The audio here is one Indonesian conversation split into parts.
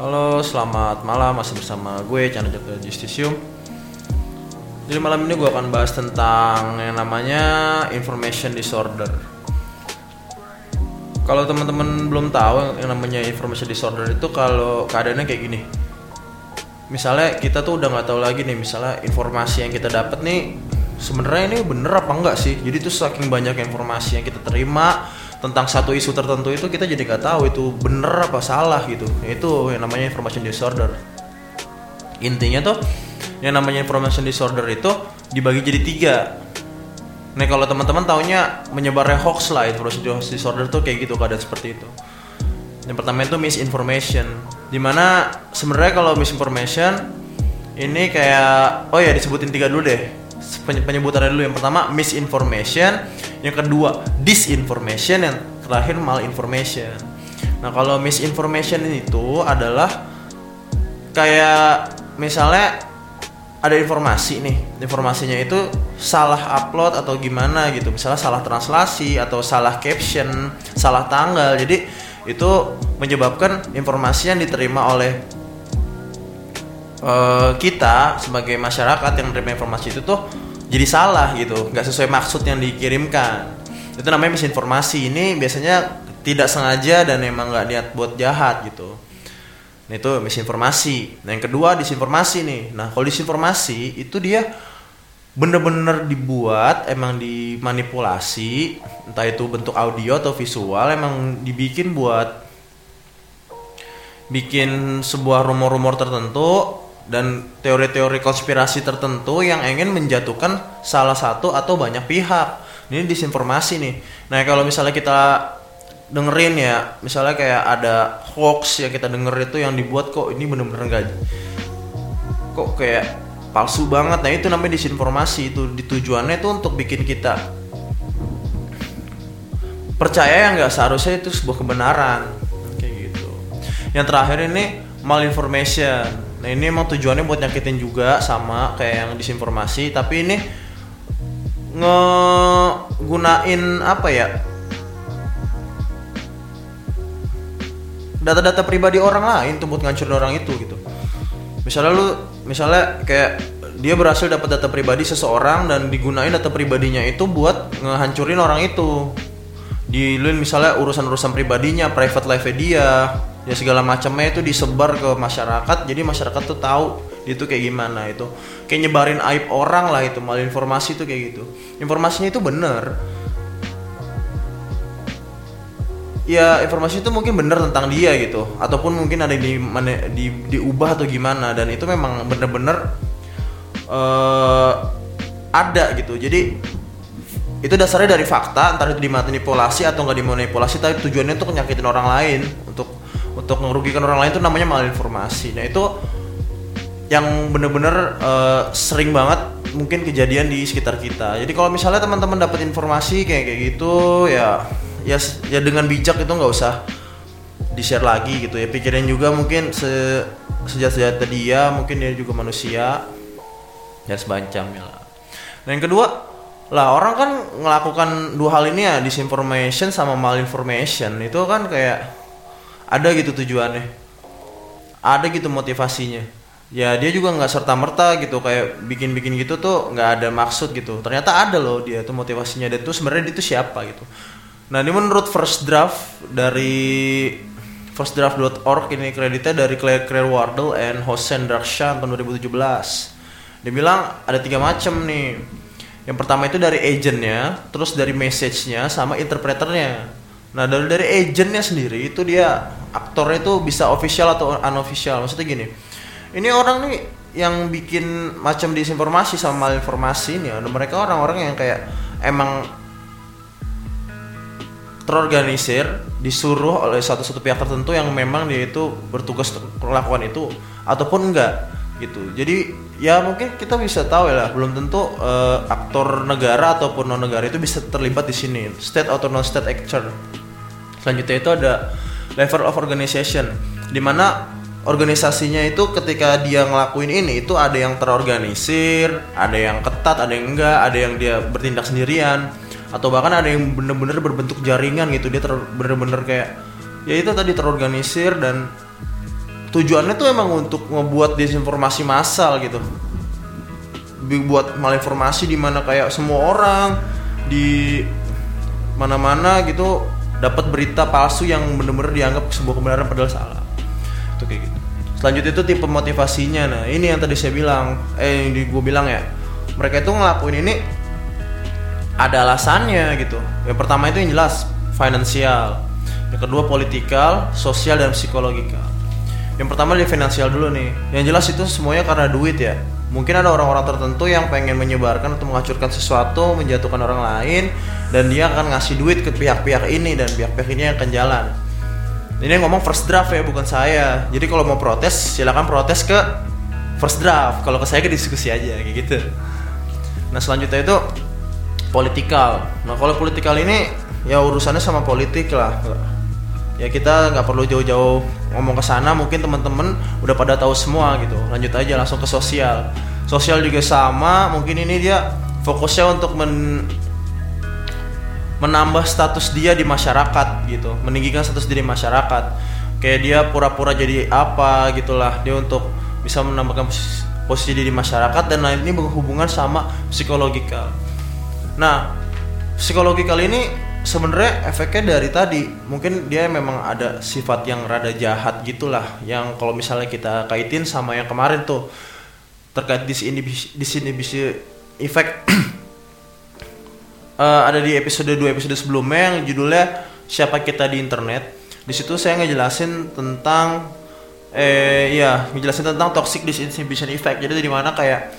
Halo, selamat malam. Masih bersama gue Chandra Jatuh Justisium. Jadi malam ini gue akan bahas tentang yang namanya information disorder. Kalau teman-teman belum tahu yang namanya information disorder itu kalau keadaannya kayak gini. Misalnya kita tuh udah nggak tahu lagi nih, misalnya informasi yang kita dapat nih sebenarnya ini bener apa enggak sih? Jadi tuh saking banyak informasi yang kita terima tentang satu isu tertentu itu kita jadi nggak tahu itu bener apa salah gitu. Itu yang namanya information disorder. Intinya tuh yang namanya information disorder itu dibagi jadi tiga. Nih kalau teman-teman taunya menyebarnya hoax lah information disorder tuh kayak gitu keadaan seperti itu. Yang pertama itu misinformation. Di mana sebenarnya kalau misinformation ini kayak oh ya disebutin tiga dulu deh Penye- penyebutannya dulu yang pertama misinformation yang kedua disinformation. Yang terakhir malinformation. Nah kalau misinformation itu adalah kayak misalnya ada informasi nih informasinya itu salah upload atau gimana gitu. Misalnya salah translasi atau salah caption salah tanggal. Jadi itu menyebabkan informasi yang diterima oleh eh, kita sebagai masyarakat yang menerima informasi itu tuh jadi salah gitu nggak sesuai maksud yang dikirimkan itu namanya misinformasi ini biasanya tidak sengaja dan emang nggak niat buat jahat gitu Nah itu misinformasi. Nah yang kedua disinformasi nih. Nah kalau disinformasi itu dia bener-bener dibuat, emang dimanipulasi, entah itu bentuk audio atau visual, emang dibikin buat bikin sebuah rumor-rumor tertentu dan teori-teori konspirasi tertentu yang ingin menjatuhkan salah satu atau banyak pihak. Ini disinformasi nih. Nah kalau misalnya kita dengerin ya misalnya kayak ada hoax yang kita denger itu yang dibuat kok ini bener-bener enggak kok kayak palsu banget. Nah itu namanya disinformasi. Itu ditujuannya itu untuk bikin kita percaya yang nggak seharusnya itu sebuah kebenaran. Kayak gitu. Yang terakhir ini malinformation nah ini emang tujuannya buat nyakitin juga sama kayak yang disinformasi tapi ini ngegunain apa ya data-data pribadi orang lain tuh buat ngancurin orang itu gitu. Misalnya lu misalnya kayak dia berhasil dapat data pribadi seseorang dan digunain data pribadinya itu buat ngehancurin orang itu. Diluin misalnya urusan-urusan pribadinya, private life dia, ya segala macamnya itu disebar ke masyarakat. Jadi masyarakat tuh tahu dia tuh kayak gimana itu. Kayak nyebarin aib orang lah itu, malah informasi tuh kayak gitu. Informasinya itu bener, ya informasi itu mungkin benar tentang dia gitu ataupun mungkin ada di, mana, di diubah atau gimana dan itu memang bener-bener eh, ada gitu jadi itu dasarnya dari fakta entar itu dimanipulasi atau nggak dimanipulasi tapi tujuannya untuk nyakitin orang lain untuk untuk merugikan orang lain itu namanya malinformasi. Nah itu yang bener-bener eh, sering banget mungkin kejadian di sekitar kita. Jadi kalau misalnya teman-teman dapat informasi kayak kayak gitu ya ya ya dengan bijak itu nggak usah di share lagi gitu ya. Pikirin juga mungkin se sejak sejak dia mungkin dia juga manusia. Ya sebancamnya lah. Dan yang kedua lah orang kan melakukan dua hal ini ya disinformation sama malinformation. Itu kan kayak ada gitu tujuannya ada gitu motivasinya ya dia juga nggak serta merta gitu kayak bikin bikin gitu tuh nggak ada maksud gitu ternyata ada loh dia tuh motivasinya dan tuh sebenarnya dia tuh siapa gitu Nah ini menurut first draft dari firstdraft.org ini kreditnya dari Claire, Claire Wardle and Hossein Drakshan tahun 2017. Dia bilang ada tiga macam nih. Yang pertama itu dari agentnya, terus dari message-nya, sama interpreternya. Nah dari dari agentnya sendiri itu dia aktornya itu bisa official atau unofficial. Maksudnya gini, ini orang nih yang bikin macam disinformasi sama malinformasi ini, ada mereka orang-orang yang kayak emang terorganisir disuruh oleh satu-satu pihak tertentu yang memang dia itu bertugas melakukan itu ataupun enggak gitu jadi ya mungkin kita bisa tahu ya lah. Belum tentu eh, aktor negara ataupun non negara itu bisa terlibat di sini. State atau non state actor. Selanjutnya itu ada level of organization di mana organisasinya itu ketika dia ngelakuin ini itu ada yang terorganisir ada yang ketat ada yang enggak ada yang dia bertindak sendirian atau bahkan ada yang bener-bener berbentuk jaringan gitu. Dia bener-bener kayak ya itu tadi terorganisir dan tujuannya tuh emang untuk ngebuat disinformasi massal gitu. Buat malinformasi di mana kayak semua orang di mana-mana gitu dapat berita palsu yang bener-bener dianggap sebuah kebenaran padahal salah. Itu kayak gitu. Selanjutnya itu tipe motivasinya. Nah ini yang tadi saya bilang eh yang gue bilang ya mereka itu ngelakuin ini ada alasannya gitu. Yang pertama itu yang jelas finansial. Yang kedua politikal sosial dan psikologikal yang pertama dari finansial dulu nih. Yang jelas itu semuanya karena duit ya. Mungkin ada orang-orang tertentu yang pengen menyebarkan atau menghancurkan sesuatu menjatuhkan orang lain dan dia akan ngasih duit ke pihak-pihak ini dan pihak-pihak ini yang akan jalan. Ini yang ngomong first draft ya bukan saya. Jadi kalau mau protes silakan protes ke first draft. Kalau ke saya ke diskusi aja kayak gitu. Nah selanjutnya itu politikal. Nah kalau politikal ini ya urusannya sama politik lah ya kita nggak perlu jauh-jauh ngomong ke sana mungkin teman-teman udah pada tahu semua gitu. Lanjut aja langsung ke sosial. Sosial juga sama mungkin ini dia fokusnya untuk men menambah status dia di masyarakat gitu. Meninggikan status diri masyarakat. Kayak dia pura-pura jadi apa gitulah. Dia untuk bisa menambahkan posisi, diri masyarakat dan lain ini berhubungan sama psikologikal. Nah psikologikal ini sebenarnya efeknya dari tadi. Mungkin dia memang ada sifat yang rada jahat gitulah yang kalau misalnya kita kaitin sama yang kemarin tuh. Terkait di sini di sini bisa efek uh, ada di episode 2 episode sebelumnya yang judulnya siapa kita di internet? Di situ saya ngejelasin tentang eh ya ngejelasin tentang toxic disinhibition effect. Jadi di mana kayak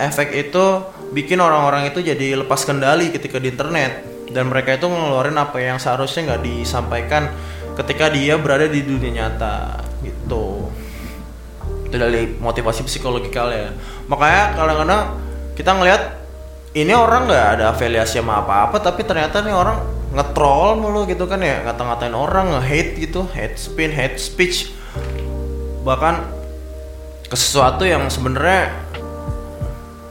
efek itu bikin orang-orang itu jadi lepas kendali ketika di internet dan mereka itu ngeluarin apa yang seharusnya nggak disampaikan ketika dia berada di dunia nyata gitu. Itu dari motivasi psikologikal ya makanya kadang-kadang kita ngelihat ini orang nggak ada afiliasi sama apa-apa tapi ternyata nih orang ngetrol mulu gitu kan ya. Ngata-ngatain orang nge-hate gitu. Hate spin hate speech. Bahkan ke sesuatu yang sebenarnya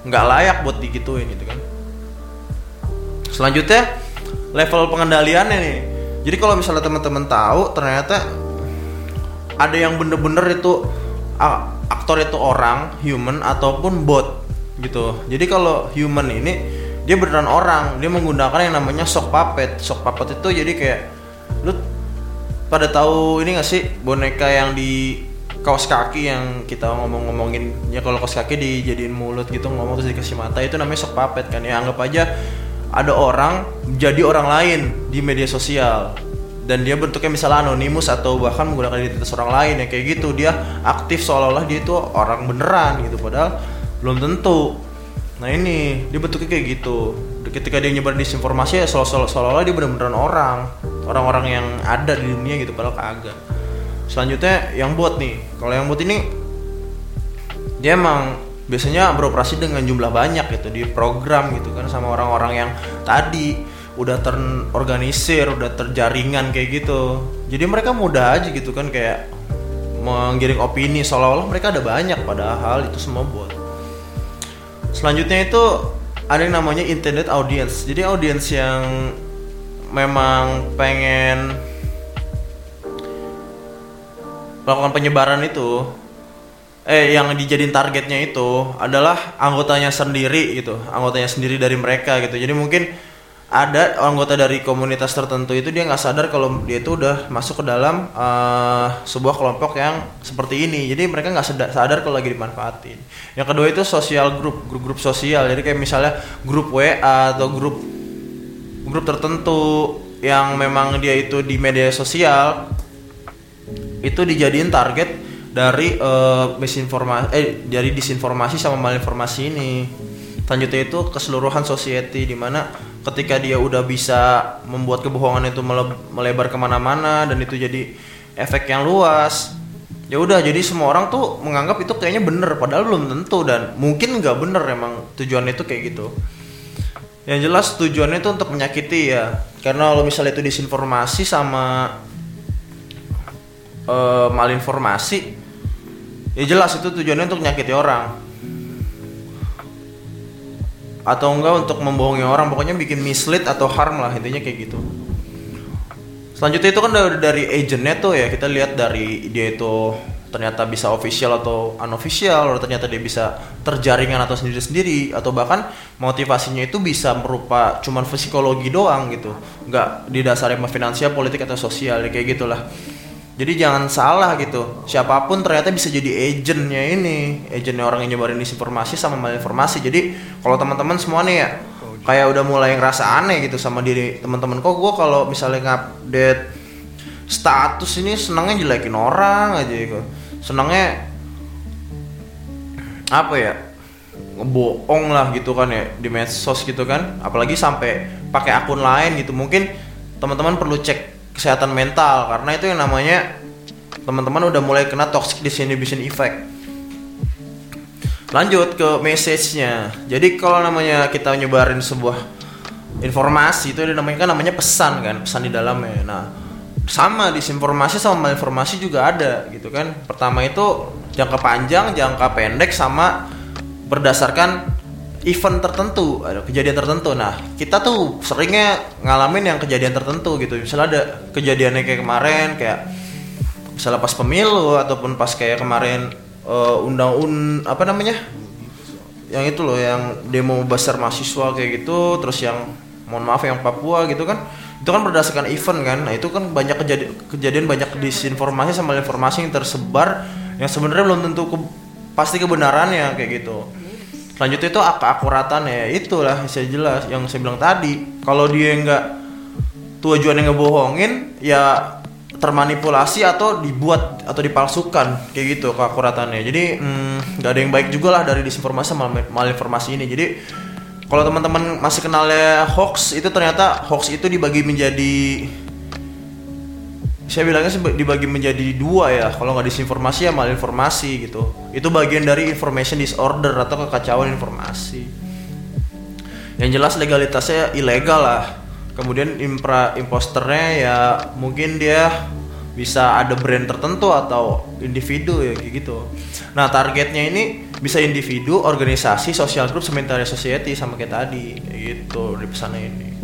nggak layak buat digituin gitu kan. Selanjutnya level pengendaliannya nih. Jadi kalau misalnya teman-teman tahu ternyata ada yang bener-bener itu aktor itu orang human ataupun bot gitu. Jadi kalau human ini dia beneran orang. Dia menggunakan yang namanya shock puppet. Shock puppet itu jadi kayak lu pada tahu ini gak sih boneka yang di kaos kaki yang kita ngomong-ngomongin? Ya kalau kaos kaki dijadiin mulut gitu ngomong terus dikasih mata itu namanya shock puppet kan. Ya anggap aja ada orang jadi orang lain di media sosial. Dan dia bentuknya misalnya anonimus atau bahkan menggunakan identitas orang lain ya kayak gitu. Dia aktif seolah-olah dia itu orang beneran gitu padahal belum tentu. Nah ini dia bentuknya kayak gitu. Ketika dia nyebar disinformasi ya seolah-olah dia bener-beneran orang. Orang-orang yang ada di dunia gitu padahal kagak. Selanjutnya yang buat nih. Kalau yang buat ini dia emang biasanya beroperasi dengan jumlah banyak gitu di program gitu kan sama orang-orang yang tadi udah terorganisir, udah terjaringan kayak gitu. Jadi mereka mudah aja gitu kan kayak menggiring opini seolah-olah mereka ada banyak padahal itu semua buat. Selanjutnya itu ada yang namanya internet audience. Jadi audience yang memang pengen melakukan penyebaran itu eh yang dijadiin targetnya itu adalah anggotanya sendiri gitu anggotanya sendiri dari mereka gitu. Jadi mungkin ada anggota dari komunitas tertentu itu dia nggak sadar kalau dia itu udah masuk ke dalam uh, sebuah kelompok yang seperti ini. Jadi mereka nggak sadar, kalau lagi dimanfaatin. Yang kedua itu sosial grup grup-grup sosial. Jadi kayak misalnya grup WA atau grup grup tertentu yang memang dia itu di media sosial itu dijadiin target dari uh, misinformasi eh dari disinformasi sama malinformasi ini. Selanjutnya itu keseluruhan society di mana ketika dia udah bisa membuat kebohongan itu melebar ke mana-mana dan itu jadi efek yang luas ya udah jadi semua orang tuh menganggap itu kayaknya bener padahal belum tentu dan mungkin nggak bener emang tujuannya itu kayak gitu. Yang jelas tujuannya itu untuk menyakiti ya karena kalau misalnya itu disinformasi sama uh, malinformasi ya jelas itu tujuannya untuk nyakiti orang. Atau enggak untuk membohongi orang pokoknya bikin mislead atau harm lah intinya kayak gitu. Selanjutnya itu kan dari, dari agentnya tuh ya kita lihat dari dia itu ternyata bisa official atau unofficial atau ternyata dia bisa terjaringan atau sendiri-sendiri atau bahkan motivasinya itu bisa berupa cuman psikologi doang gitu. Nggak didasari sama finansial politik atau sosial ya kayak gitulah jadi jangan salah gitu. Siapa pun ternyata bisa jadi agentnya ini. Agentnya orang yang nyebarin disinformasi sama malinformasi. Jadi kalau teman-teman semua nih ya kayak udah mulai ngerasa aneh gitu sama diri teman-teman. Kok gue kalau misalnya ngupdate status ini senangnya jelekin orang aja gitu. Senangnya apa ya? Ngebohong lah gitu kan ya di medsos gitu kan. Apalagi sampai pakai akun lain gitu. Mungkin teman-teman perlu cek kesehatan mental karena itu yang namanya teman-teman udah mulai kena toxic disinhibition effect. Lanjut ke message-nya. Jadi kalau namanya kita nyebarin sebuah informasi itu namanya kan namanya pesan kan pesan di dalamnya. Nah sama disinformasi sama malinformasi juga ada gitu kan. Pertama itu jangka panjang jangka pendek sama berdasarkan event tertentu ada kejadian tertentu. Nah kita tuh seringnya ngalamin yang kejadian tertentu gitu. Misalnya ada kejadiannya kayak kemarin kayak misalnya pas pemilu ataupun pas kayak kemarin uh, undang un apa namanya? Yang itu loh yang demo besar mahasiswa kayak gitu terus yang mohon maaf yang Papua gitu kan. Itu kan berdasarkan event kan. Nah itu kan banyak kejadian kejadian banyak disinformasi sama informasi yang tersebar yang sebenarnya belum tentu ke, pasti kebenarannya kayak gitu selanjutnya itu keakuratan ya itulah saya jelas yang saya bilang tadi. Kalau dia nggak tujuannya ngebohongin ya termanipulasi atau dibuat atau dipalsukan. Kayak gitu keakuratannya. Jadi hmm, nggak hmm, ada yang baik juga lah dari disinformasi sama malinformasi ini. Jadi kalau teman-teman masih kenalnya hoax itu ternyata hoax itu dibagi menjadi saya bilangnya dibagi menjadi dua ya kalau nggak disinformasi ya malinformasi gitu itu bagian dari information disorder atau kekacauan informasi yang jelas legalitasnya ilegal lah kemudian impra imposternya ya mungkin dia bisa ada brand tertentu atau individu ya kayak gitu. Nah targetnya ini bisa individu, organisasi, social group, sementara society sama kayak tadi gitu di pesannya ini.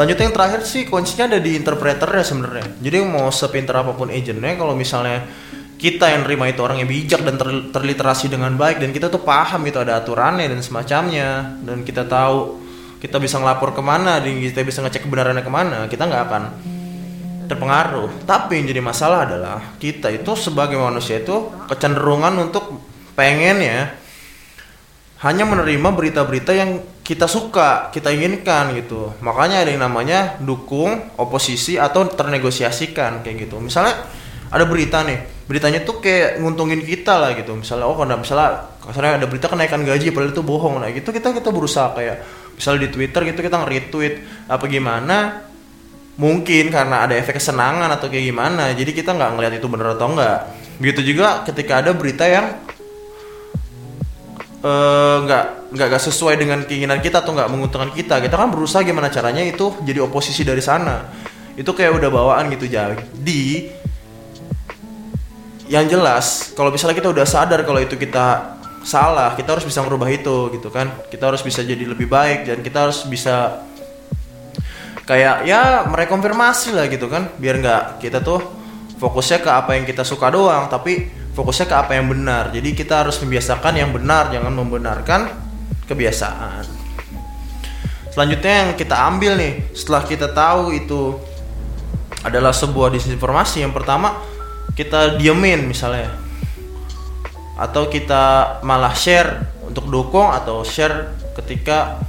Selanjutnya yang terakhir sih kuncinya ada di interpreter ya sebenarnya. Jadi mau sepintar apa pun agentnya kalau misalnya kita yang nerima itu orang yang bijak dan ter terliterasi dengan baik dan kita tuh paham itu ada aturannya dan semacamnya dan kita tahu kita bisa ngelapor ke mana dan kita bisa ngecek kebenarannya ke mana kita nggak akan terpengaruh. Tapi yang jadi masalah adalah kita itu sebagai manusia itu kecenderungan untuk pengen ya hanya menerima berita-berita yang kita suka, kita inginkan gitu. Makanya ada yang namanya dukung, oposisi atau ternegosiasikan kayak gitu. Misalnya ada berita nih, beritanya tuh kayak nguntungin kita lah gitu. Misalnya oh karena misalnya misalnya ada berita kenaikan gaji padahal itu bohong nah gitu kita kita berusaha kayak misalnya di Twitter gitu kita nge-retweet apa gimana mungkin karena ada efek kesenangan atau kayak gimana jadi kita nggak ngelihat itu bener atau enggak begitu juga ketika ada berita yang nggak uh, nggak nggak sesuai dengan keinginan kita atau nggak menguntungkan kita. Kita kan berusaha gimana caranya itu jadi oposisi dari sana. Itu kayak udah bawaan gitu jadi yang jelas kalau misalnya kita udah sadar kalau itu kita salah kita harus bisa merubah itu gitu kan. Kita harus bisa jadi lebih baik dan kita harus bisa kayak ya merekonfirmasi lah gitu kan. Biar nggak kita tuh fokusnya ke apa yang kita suka doang tapi fokusnya ke apa yang benar. Jadi kita harus membiasakan yang benar jangan membenarkan kebiasaan. Selanjutnya yang kita ambil nih setelah kita tahu itu adalah sebuah disinformasi yang pertama kita diemin misalnya. Atau kita malah share untuk dukung atau share ketika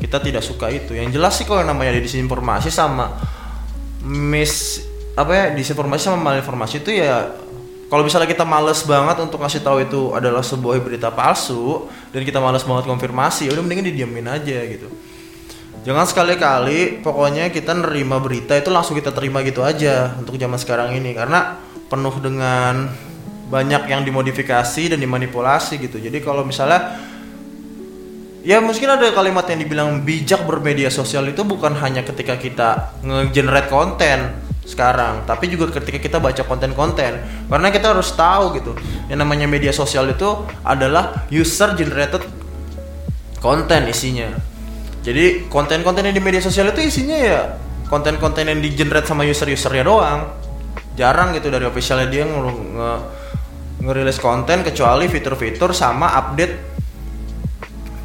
kita tidak suka itu. Yang jelas sih kalau namanya disinformasi sama mis apa ya disinformasi sama malinformasi itu ya kalau misalnya kita males banget untuk ngasih tahu itu adalah sebuah berita palsu dan kita males banget konfirmasi ya udah mendingan didiamin aja gitu. Jangan sekali-kali pokoknya kita nerima berita itu langsung kita terima gitu aja untuk zaman sekarang ini karena penuh dengan banyak yang dimodifikasi dan dimanipulasi gitu. Jadi kalau misalnya ya mungkin ada kalimat yang dibilang bijak bermedia sosial itu bukan hanya ketika kita nge-generate konten sekarang. Tapi juga ketika kita baca konten-konten karena kita harus tahu gitu yang namanya media sosial itu adalah user generated konten isinya. Jadi konten-konten yang di media sosial itu isinya ya konten-konten yang di generate sama user-usernya doang. Jarang gitu dari officialnya dia nge, nge ngerilis konten kecuali fitur-fitur sama update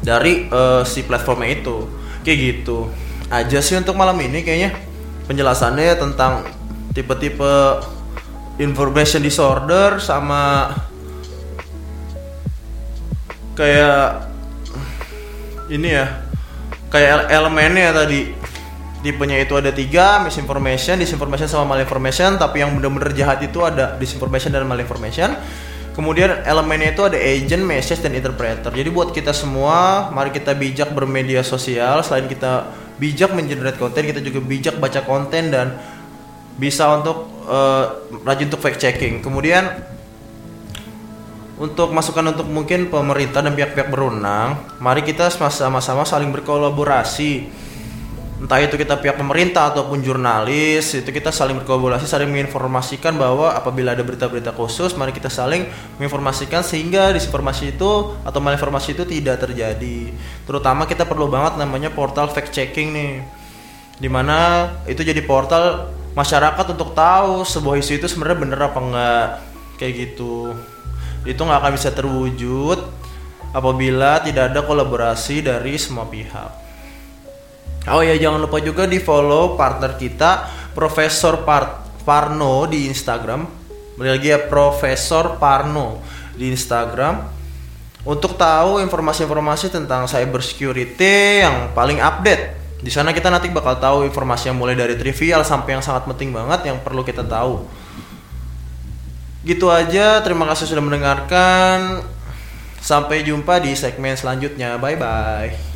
dari uh, si platformnya itu. Kayak gitu. Aja sih untuk malam ini kayaknya penjelasannya tentang tipe-tipe information disorder sama kayak ini ya kayak elemennya tadi. Tipenya itu ada tiga misinformation, disinformation sama malinformation tapi yang bener-bener jahat itu ada disinformation dan malinformation. Kemudian elemennya itu ada agent, message dan interpreter. Jadi buat kita semua mari kita bijak bermedia sosial selain kita bijak mengenerate konten kita juga bijak baca konten dan bisa untuk uh, rajin untuk fact checking kemudian untuk masukan untuk mungkin pemerintah dan pihak-pihak berwenang, mari kita sama-sama saling berkolaborasi. Entah itu kita pihak pemerintah ataupun jurnalis, itu kita saling berkolaborasi, saling menginformasikan bahwa apabila ada berita-berita khusus, mari kita saling menginformasikan sehingga disinformasi itu atau malinformasi itu tidak terjadi. Terutama kita perlu banget namanya portal fact checking nih. Di mana itu jadi portal masyarakat untuk tahu sebuah isu itu sebenarnya bener apa enggak kayak gitu itu nggak akan bisa terwujud apabila tidak ada kolaborasi dari semua pihak. Oh ya jangan lupa juga di follow partner kita Profesor Par Parno di Instagram. Balik lagi ya Profesor Parno di Instagram untuk tahu informasi-informasi tentang cyber security yang paling update. Di sana kita nanti bakal tahu informasi yang mulai dari trivial sampai yang sangat penting banget yang perlu kita tahu. Gitu aja, terima kasih sudah mendengarkan. Sampai jumpa di segmen selanjutnya. Bye bye.